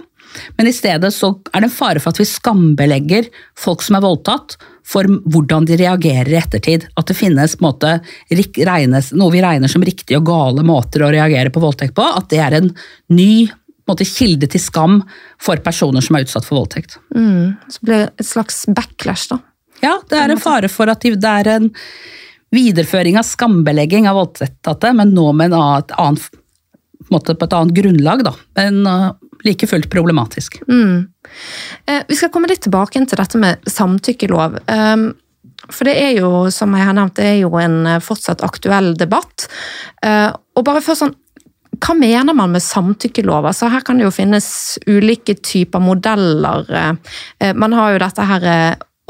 Men i stedet så er det en fare for at vi skambelegger folk som er voldtatt, for hvordan de reagerer i ettertid. At det finnes måte, regnes, noe vi regner som riktige og gale måter å reagere på voldtekt på. At det er en ny måte, kilde til skam for personer som er utsatt for voldtekt. Mm. Så blir det et slags backlash, da. Ja, det er en fare for at det er en videreføring av skambelegging av voldtektatte, men nå med et annet, på, måte, på et annet grunnlag. Da. Men uh, like fullt problematisk. Mm. Eh, vi skal komme litt tilbake til dette med samtykkelov. Um, for det er jo, som jeg har nevnt, det er jo en eh, fortsatt aktuell debatt. Eh, og bare først sånn, hva mener man med samtykkelov? Altså, her kan det jo finnes ulike typer modeller. Eh, man har jo dette her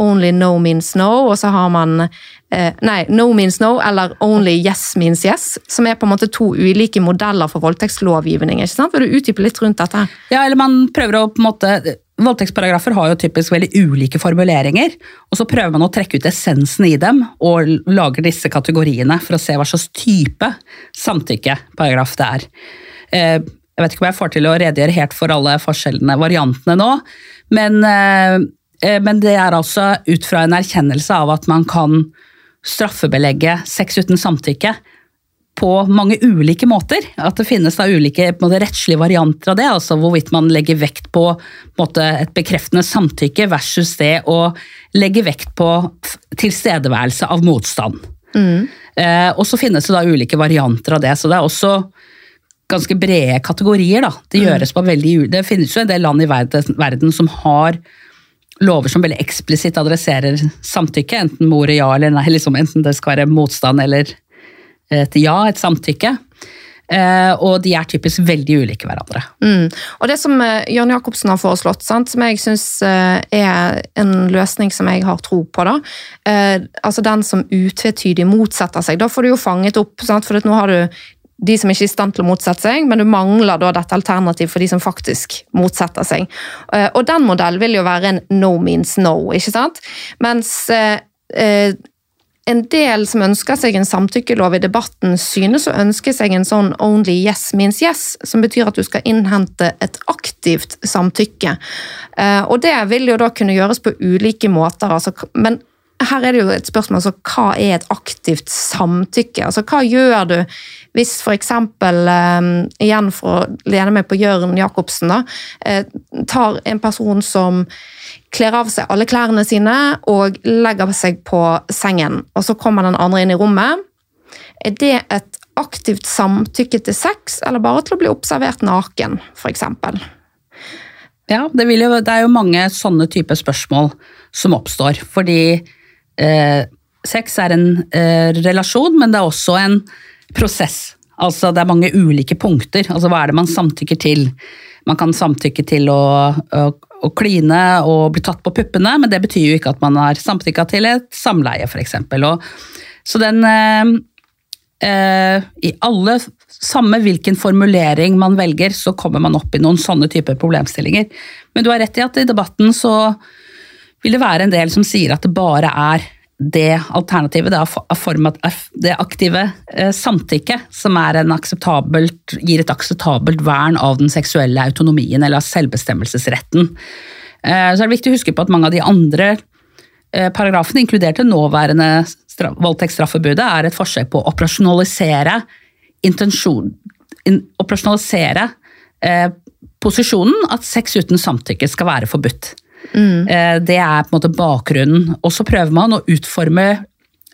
only no means no, og så har man eh, Nei, no means no eller only yes means yes, som er på en måte to ulike modeller for voldtektslovgivning. ikke sant? Vil du utdype litt rundt dette? Ja, eller man prøver å på en måte Voldtektsparagrafer har jo typisk veldig ulike formuleringer, og så prøver man å trekke ut essensen i dem og lager disse kategoriene for å se hva slags type samtykkeparagraf det er. Eh, jeg vet ikke om jeg får til å redegjøre helt for alle forskjellene, variantene nå, men eh, Eh, men det er altså ut fra en erkjennelse av at man kan straffebelegge sex uten samtykke på mange ulike måter. At det finnes da ulike måte, rettslige varianter av det. altså Hvorvidt man legger vekt på, på måte, et bekreftende samtykke versus det å legge vekt på tilstedeværelse av motstand. Mm. Eh, og så finnes det da ulike varianter av det. Så det er også ganske brede kategorier. da. Det, gjøres på veldig, det finnes jo en del land i verden, verden som har lover som veldig eksplisitt adresserer samtykke, enten med ordet ja eller nei, liksom enten det skal være motstand eller et ja, et samtykke. Uh, og de er typisk veldig ulike hverandre. Mm. Og Det som uh, Jørn Jacobsen har foreslått, sant, som jeg syns uh, er en løsning som jeg har tro på, da, altså den som utvetydig motsetter seg, da får du jo fanget opp, sant, for nå har du de som ikke er i stand til å motsette seg, men du mangler da dette alternativet for de som faktisk motsetter seg. Eh, og den modellen vil jo være en no means no, ikke sant? Mens eh, eh, en del som ønsker seg en samtykkelov i debatten, synes å ønske seg en sånn only yes means yes, som betyr at du skal innhente et aktivt samtykke. Og det vil jo da kunne gjøres på ulike måter, altså, men her er det jo et spørsmål altså hva er et aktivt samtykke? Altså hva gjør du hvis f.eks. Um, igjen for å lene meg på Jørn Jacobsen, da, eh, tar en person som kler av seg alle klærne sine og legger seg på sengen, og så kommer den andre inn i rommet. Er det et aktivt samtykke til sex, eller bare til å bli observert naken, f.eks.? Ja, det, jo, det, er jo mange sånne typer spørsmål som oppstår. Fordi eh, sex er en eh, relasjon, men det er også en prosess. Altså det er mange ulike punkter. Altså hva er det man samtykker til? Man kan samtykke til å, å, å kline og bli tatt på puppene, men det betyr jo ikke at man har samtykka til et samleie, f.eks. Så den eh, eh, I alle Samme hvilken formulering man velger, så kommer man opp i noen sånne typer problemstillinger. Men du har rett i at i debatten så vil det være en del som sier at det bare er det alternativet, det, det aktive eh, samtykket, som gir et akseptabelt vern av den seksuelle autonomien eller av selvbestemmelsesretten. Eh, så er det viktig å huske på at mange av de andre eh, paragrafene, inkludert det nåværende voldtektsstraffebudet, er et forsøk på å operasjonalisere intensjon, operasjonalisere posisjonen at sex uten samtykke skal være forbudt. Mm. Det er på en måte bakgrunnen. Og så prøver man å utforme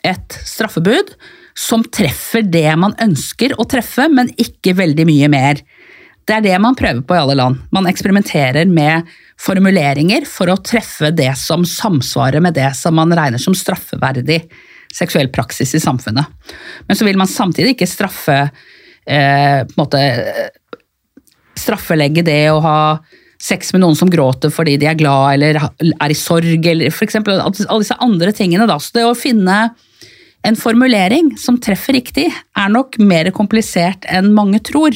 et straffebud som treffer det man ønsker å treffe, men ikke veldig mye mer. Det er det man prøver på i alle land. Man eksperimenterer med formuleringer for å treffe det som samsvarer med det som man regner som straffeverdig seksuell praksis i samfunnet. Men så vil man samtidig ikke straffe eh, på en måte, Straffelegge det å ha sex med noen som gråter fordi de er glad eller er i sorg, eller f.eks. alle disse andre tingene. Da. Så det å finne en formulering som treffer riktig, er nok mer komplisert enn mange tror.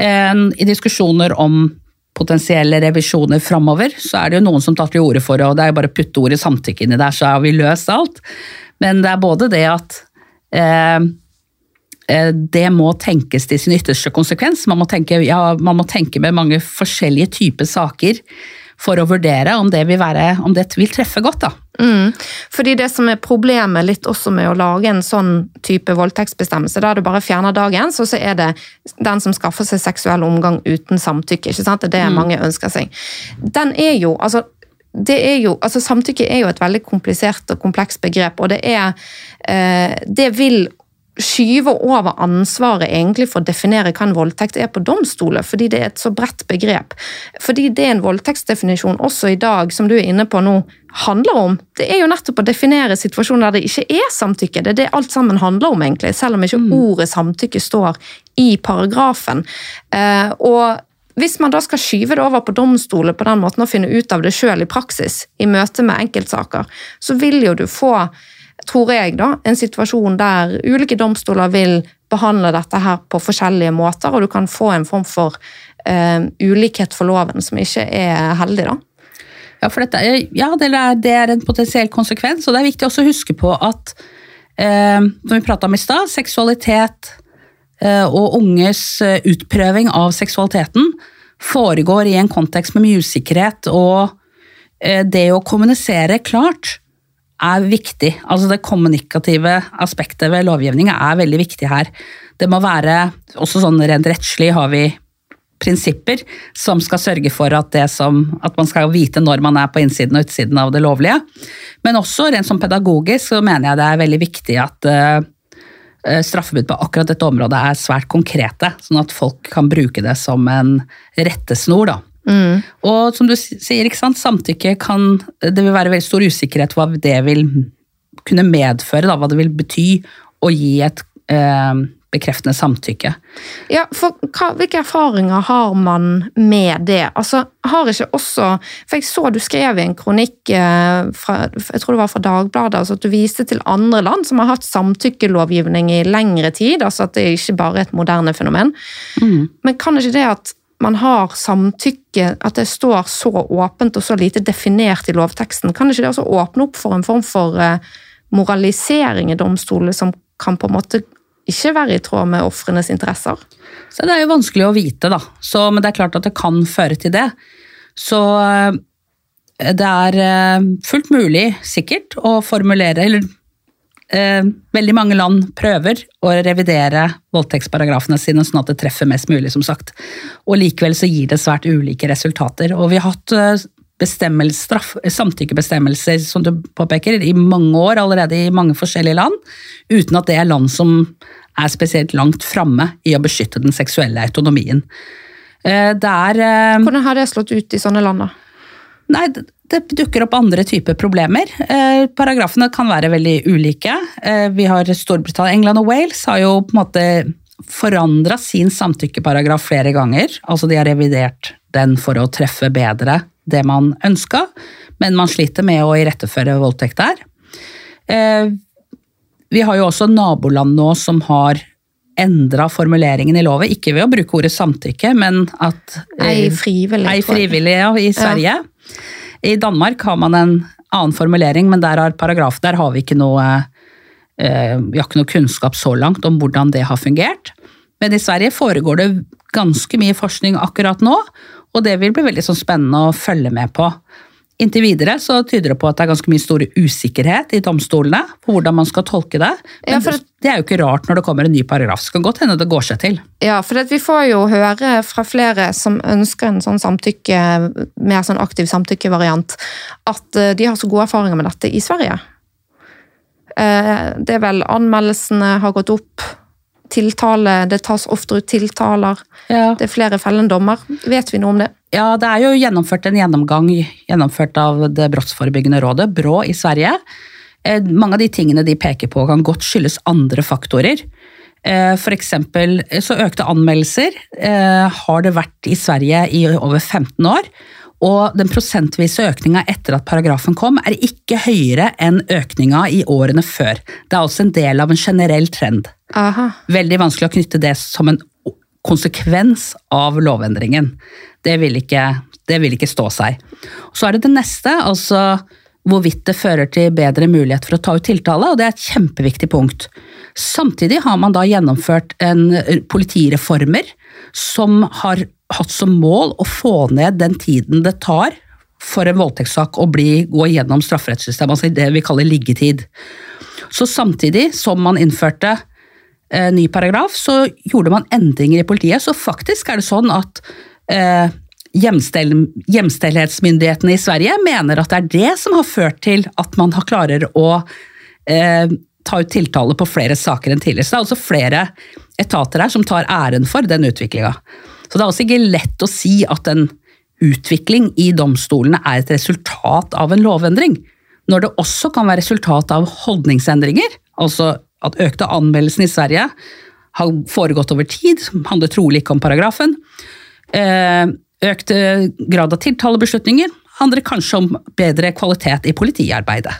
I diskusjoner om potensielle revisjoner framover, så er det jo noen som tar til orde for og det er jo bare å putte ordet samtykke inni der, så har vi løst alt. Men det er både det at eh, det må tenkes til sin ytterste konsekvens. Man må, tenke, ja, man må tenke med mange forskjellige typer saker for å vurdere om det vil, være, om det vil treffe godt. da. Mm. Fordi Det som er problemet litt også med å lage en sånn type voldtektsbestemmelse, der du bare fjerner dagens, og så er det den som skaffer seg seksuell omgang uten samtykke. ikke sant? Det er det mm. mange ønsker seg. Den er jo, altså det er jo, altså Samtykke er jo et veldig komplisert og komplekst begrep, og det er eh, Det vil skyve over ansvaret egentlig for å definere hva en voldtekt er på domstoler, fordi det er et så bredt begrep. Fordi det en voldtektsdefinisjon også i dag, som du er inne på nå, handler om, det er jo nettopp å definere situasjoner der det ikke er samtykke. Det er det alt sammen handler om, egentlig, selv om ikke mm. ordet samtykke står i paragrafen. Eh, og hvis man da skal skyve det over på domstolene på den måten og finne ut av det sjøl i praksis, i møte med enkeltsaker, så vil jo du få tror jeg, da, en situasjon der ulike domstoler vil behandle dette her på forskjellige måter, og du kan få en form for uh, ulikhet for loven som ikke er heldig, da. Ja, for dette, ja, det, er, det er en potensiell konsekvens, og det er viktig også å huske på at uh, som vi prata om i stad, seksualitet uh, og unges utprøving av seksualiteten foregår i en kontekst med mye usikkerhet, og det å kommunisere klart er viktig. Altså Det kommunikative aspektet ved lovgivninga er veldig viktig her. Det må være, også sånn rent rettslig har vi prinsipper som skal sørge for at, som, at, man skal vite når man er på innsiden og utsiden av det lovlige. Men også rent som pedagogisk så mener jeg det er veldig viktig at uh, straffebud på akkurat dette området er svært konkrete, sånn at folk kan bruke det som en rettesnor. da. Mm. Og som du sier, ikke sant, samtykke kan Det vil være veldig stor usikkerhet hva det vil kunne medføre, da, hva det vil bety å gi et eh, bekreftende samtykke. Ja, for hva, Hvilke erfaringer har man med det? Altså, har ikke også, for Jeg så du skrev i en kronikk eh, fra, jeg tror det var fra Dagbladet altså at du viste til andre land som har hatt samtykkelovgivning i lengre tid. altså At det ikke bare er et moderne fenomen. Mm. Men kan ikke det at man har samtykke, at det står så åpent og så lite definert i lovteksten, kan ikke det også åpne opp for en form for eh, moralisering i domstolene som kan på en måte ikke være i tråd med ofrenes interesser? Så Det er jo vanskelig å vite, da. Så, men det er klart at det kan føre til det. Så eh, det er eh, fullt mulig, sikkert, å formulere eller eh, veldig mange land prøver å revidere voldtektsparagrafene sine sånn at det treffer mest mulig, som sagt. Og likevel så gir det svært ulike resultater. Og vi har hatt eh, straff, samtykkebestemmelser som du påpeker, i mange år allerede i mange forskjellige land, uten at det er land som er spesielt langt framme i å beskytte den seksuelle autonomien. Eh, er, eh, Hvordan har det slått ut i sånne land, da? Nei, det dukker opp andre typer problemer. Eh, paragrafene kan være veldig ulike. Eh, vi har Storbritannia, England og Wales har jo på en måte forandra sin samtykkeparagraf flere ganger. Altså de har revidert den for å treffe bedre det man ønska, men man sliter med å iretteføre voldtekt der. Eh, vi har jo også naboland nå som har endra formuleringen i loven, ikke ved å bruke ordet samtykke, men at Ei frivillig. Ei frivillig ja, i Sverige. Ja. I Danmark har man en annen formulering, men der, har, paragraf, der har vi ikke noe eh, vi ikke noe kunnskap så langt om hvordan det har fungert. Men i Sverige foregår det ganske mye forskning akkurat nå, og det vil bli veldig sånn spennende å følge med på. Inntil videre så tyder det på at det er ganske mye stor usikkerhet i domstolene på hvordan man skal tolke det. Men ja, det, det er jo ikke rart når det kommer en ny paragraf. Det kan godt hende det går seg til. Ja, for vi får jo høre fra flere som ønsker en sånn samtykke, mer sånn aktiv samtykkevariant, at eh, de har så gode erfaringer med dette i Sverige. Eh, det er vel anmeldelsene har gått opp tiltale, det tas oftere ut tiltaler. Ja. Det er flere fellende dommer. Vet vi noe om det? Ja, det er jo gjennomført en gjennomgang gjennomført av det brottsforebyggende rådet, BRÅ, i Sverige. Eh, mange av de tingene de peker på, kan godt skyldes andre faktorer. Eh, for eksempel så økte anmeldelser eh, har det vært i Sverige i over 15 år. Og den prosentvise økninga etter at paragrafen kom, er ikke høyere enn økninga i årene før. Det er altså en del av en generell trend. Aha. Veldig vanskelig å knytte det som en konsekvens av lovendringen. Det vil ikke, det vil ikke stå seg. Så er det det neste, altså hvorvidt det fører til bedre mulighet for å ta ut tiltale, og det er et kjempeviktig punkt. Samtidig har man da gjennomført en politireformer som har hatt som mål å få ned den tiden det tar for en voldtektssak å bli, gå gjennom strafferettssystemet, altså det vi kaller liggetid. Så samtidig som man innførte eh, ny paragraf, så gjorde man endringer i politiet. Så faktisk er det sånn at eh, hjemstell, hjemstellhetsmyndighetene i Sverige mener at det er det som har ført til at man har klarer å eh, ta ut tiltale på flere saker enn tidligere. Så det er også flere etater her som tar æren for den utviklinga. Så det er også ikke lett å si at en utvikling i domstolene er et resultat av en lovendring. Når det også kan være resultat av holdningsendringer, altså at økte anmeldelsen i Sverige har foregått over tid, handler trolig ikke om paragrafen. økte økt grad av tiltalebeslutninger handler kanskje om bedre kvalitet i politiarbeidet.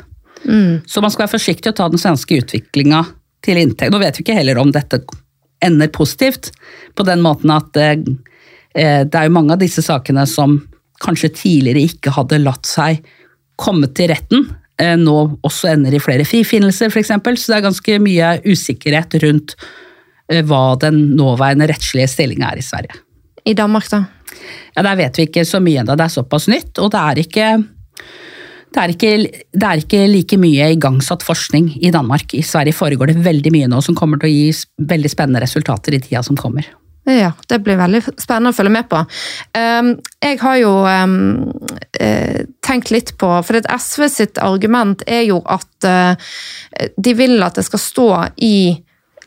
Mm. Så man skal være forsiktig og ta den svenske utviklinga til inntekt. Nå vet vi ikke heller om dette ender positivt, på den måten at eh, eh, det er jo mange av disse sakene som kanskje tidligere ikke hadde latt seg komme til retten, nå også ender i flere frifinnelser f.eks. Så det er ganske mye usikkerhet rundt hva den nåværende rettslige stillinga er i Sverige. I Danmark, da? Ja, Der vet vi ikke så mye ennå. Det er såpass nytt. Og det er, ikke, det, er ikke, det er ikke like mye igangsatt forskning i Danmark. I Sverige foregår det veldig mye nå som kommer til å gi veldig spennende resultater i tida som kommer. Ja, det blir veldig spennende å følge med på. Ehm, jeg har jo ehm, eh, tenkt litt på For SV sitt argument er jo at eh, de vil at det skal stå i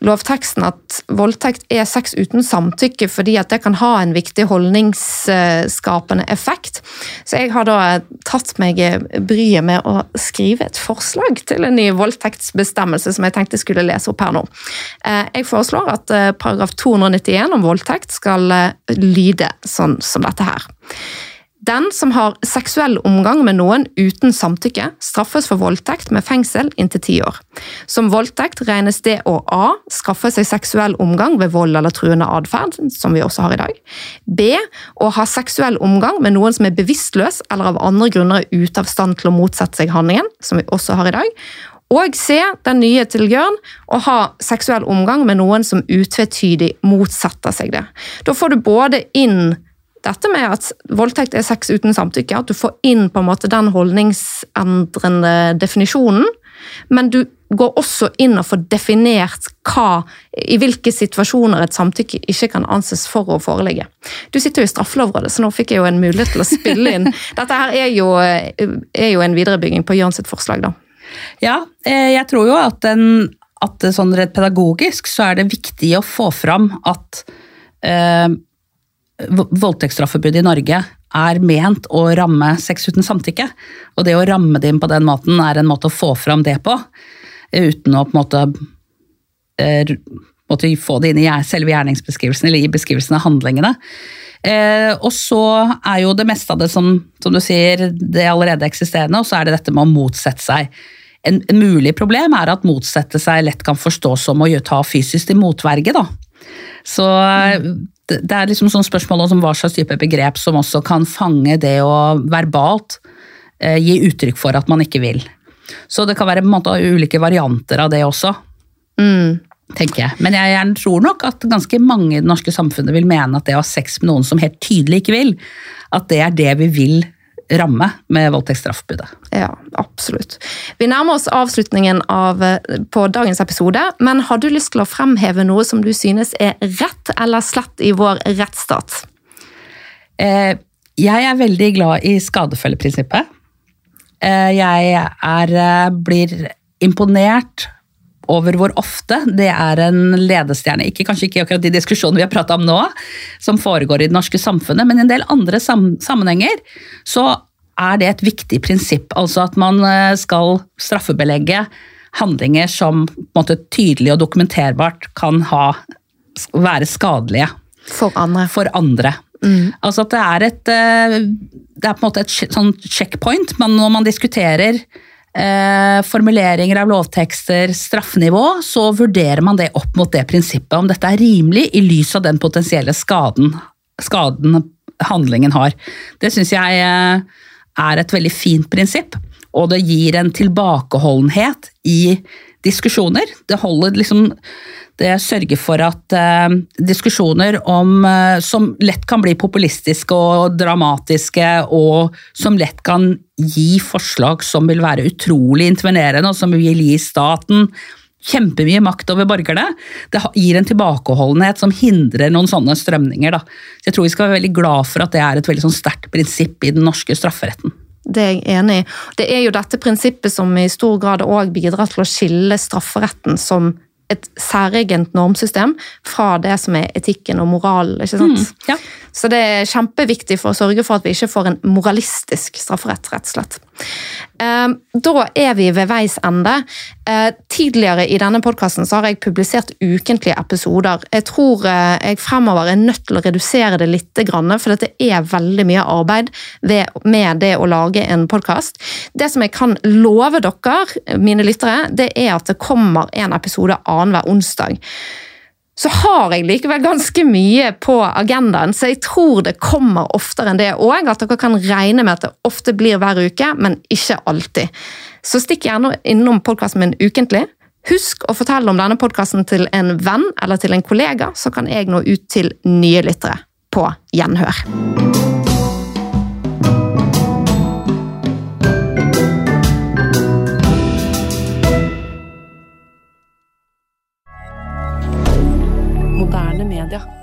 lovteksten at voldtekt er sex uten samtykke, fordi at det kan ha en viktig holdningsskapende effekt. Så jeg har da tatt meg bryet med å skrive et forslag til en ny voldtektsbestemmelse som jeg tenkte skulle lese opp her nå. Eh, jeg foreslår at eh, paragraf 291 om voldtekt skal eh, lyde sånn som dette her. Den som har seksuell omgang med noen uten samtykke, straffes for voldtekt med fengsel inntil ti år. Som voldtekt regnes det å a. skaffe seg seksuell omgang ved vold eller truende atferd, som vi også har i dag. b. Å ha seksuell omgang med noen som er bevisstløs eller av andre grunner er ute av stand til å motsette seg handlingen, som vi også har i dag. Og C, den nye til Jørn, å ha seksuell omgang med noen som utvetydig motsetter seg det. Da får du både inn dette med at voldtekt er sex uten samtykke, at du får inn på en måte den holdningsendrende definisjonen, men du går også inn og får definert hva, i hvilke situasjoner et samtykke ikke kan anses for å foreligge. Du sitter jo i Straffelovrådet, så nå fikk jeg jo en mulighet til å spille inn. Dette her er jo, er jo en viderebygging på Jørn sitt forslag, da. Ja, eh, jeg tror jo at, den, at sånn rett pedagogisk så er det viktig å få fram at eh, voldtektsstraffebudet i Norge er ment å ramme sex uten samtykke. Og det å ramme det inn på den måten er en måte å få fram det på, uten å på en måte, er, måtte få det inn i selve gjerningsbeskrivelsen eller i beskrivelsen av handlingene. Eh, og så er jo det meste av det som, som du sier, det allerede eksisterende, og så er det dette med å motsette seg. En, en mulig problem er at motsette seg lett kan forstås som å ta fysisk til motverge. da. Så det er liksom sånn spørsmål om hva slags type begrep som også kan fange det å verbalt eh, gi uttrykk for at man ikke vil. Så det kan være måte, ulike varianter av det også. Mm. tenker jeg. Men jeg, jeg, tror nok at ganske mange i det norske samfunnet vil mene at det å ha sex med noen som helt tydelig ikke vil, at det er det vi vil ramme med voldtektsstraffbudet. Ja, absolutt. Vi nærmer oss avslutningen av, eh, på dagens episode, men har du lyst til å fremheve noe som du synes er rett eller slett i vår rettsstat? Eh, jeg er veldig glad i skadefølgeprinsippet. Eh, jeg er, blir imponert over hvor ofte det er en ledestjerne, ikke, kanskje ikke akkurat de diskusjonene vi har prata om nå, som foregår i det norske samfunnet, men i en del andre sam sammenhenger så er det et viktig prinsipp. Altså at man eh, skal straffebelegge handlinger som måte, tydelig og dokumenterbart kan ha, være skadelige. For andre. For andre. Mm. Altså at det er et eh, Det er på en måte et sånn checkpoint men når man diskuterer eh, formuleringer av lovtekster, straffenivå, så vurderer man det opp mot det prinsippet. Om dette er rimelig i lys av den potensielle skaden, skaden handlingen har. Det syns jeg eh, er et veldig fint prinsipp, og det gir en tilbakeholdenhet i diskusjoner. Det holder liksom det sørger for at eh, diskusjoner om, eh, som lett kan bli populistiske og dramatiske, og som lett kan gi forslag som vil være utrolig intervenerende, og som vil gi staten kjempemye makt over borgerne. Det gir en tilbakeholdenhet som hindrer noen sånne strømninger. Da. Så jeg tror vi skal være veldig glad for at det er et veldig sånn sterkt prinsipp i den norske strafferetten. det er jeg enig i. Det er jo dette prinsippet som i stor grad òg bidrar til å skille strafferetten som et særegent normsystem fra det som er etikken og moralen. ikke sant? Mm, ja. Så det er kjempeviktig for å sørge for at vi ikke får en moralistisk strafferett, rett og slett. Eh, da er vi ved veis ende. Eh, tidligere i denne podkasten har jeg publisert ukentlige episoder. Jeg tror eh, jeg fremover er nødt til å redusere det litt, for det er veldig mye arbeid med det å lage en podkast. Det som jeg kan love dere, mine lyttere, det er at det kommer en episode annenhver onsdag så har jeg likevel ganske mye på agendaen, så jeg tror det kommer oftere enn det òg. At dere kan regne med at det ofte blir hver uke, men ikke alltid. Så stikk gjerne innom podkasten min ukentlig. Husk å fortelle om denne podkasten til en venn eller til en kollega, så kan jeg nå ut til nye lyttere på gjenhør. Moderne media.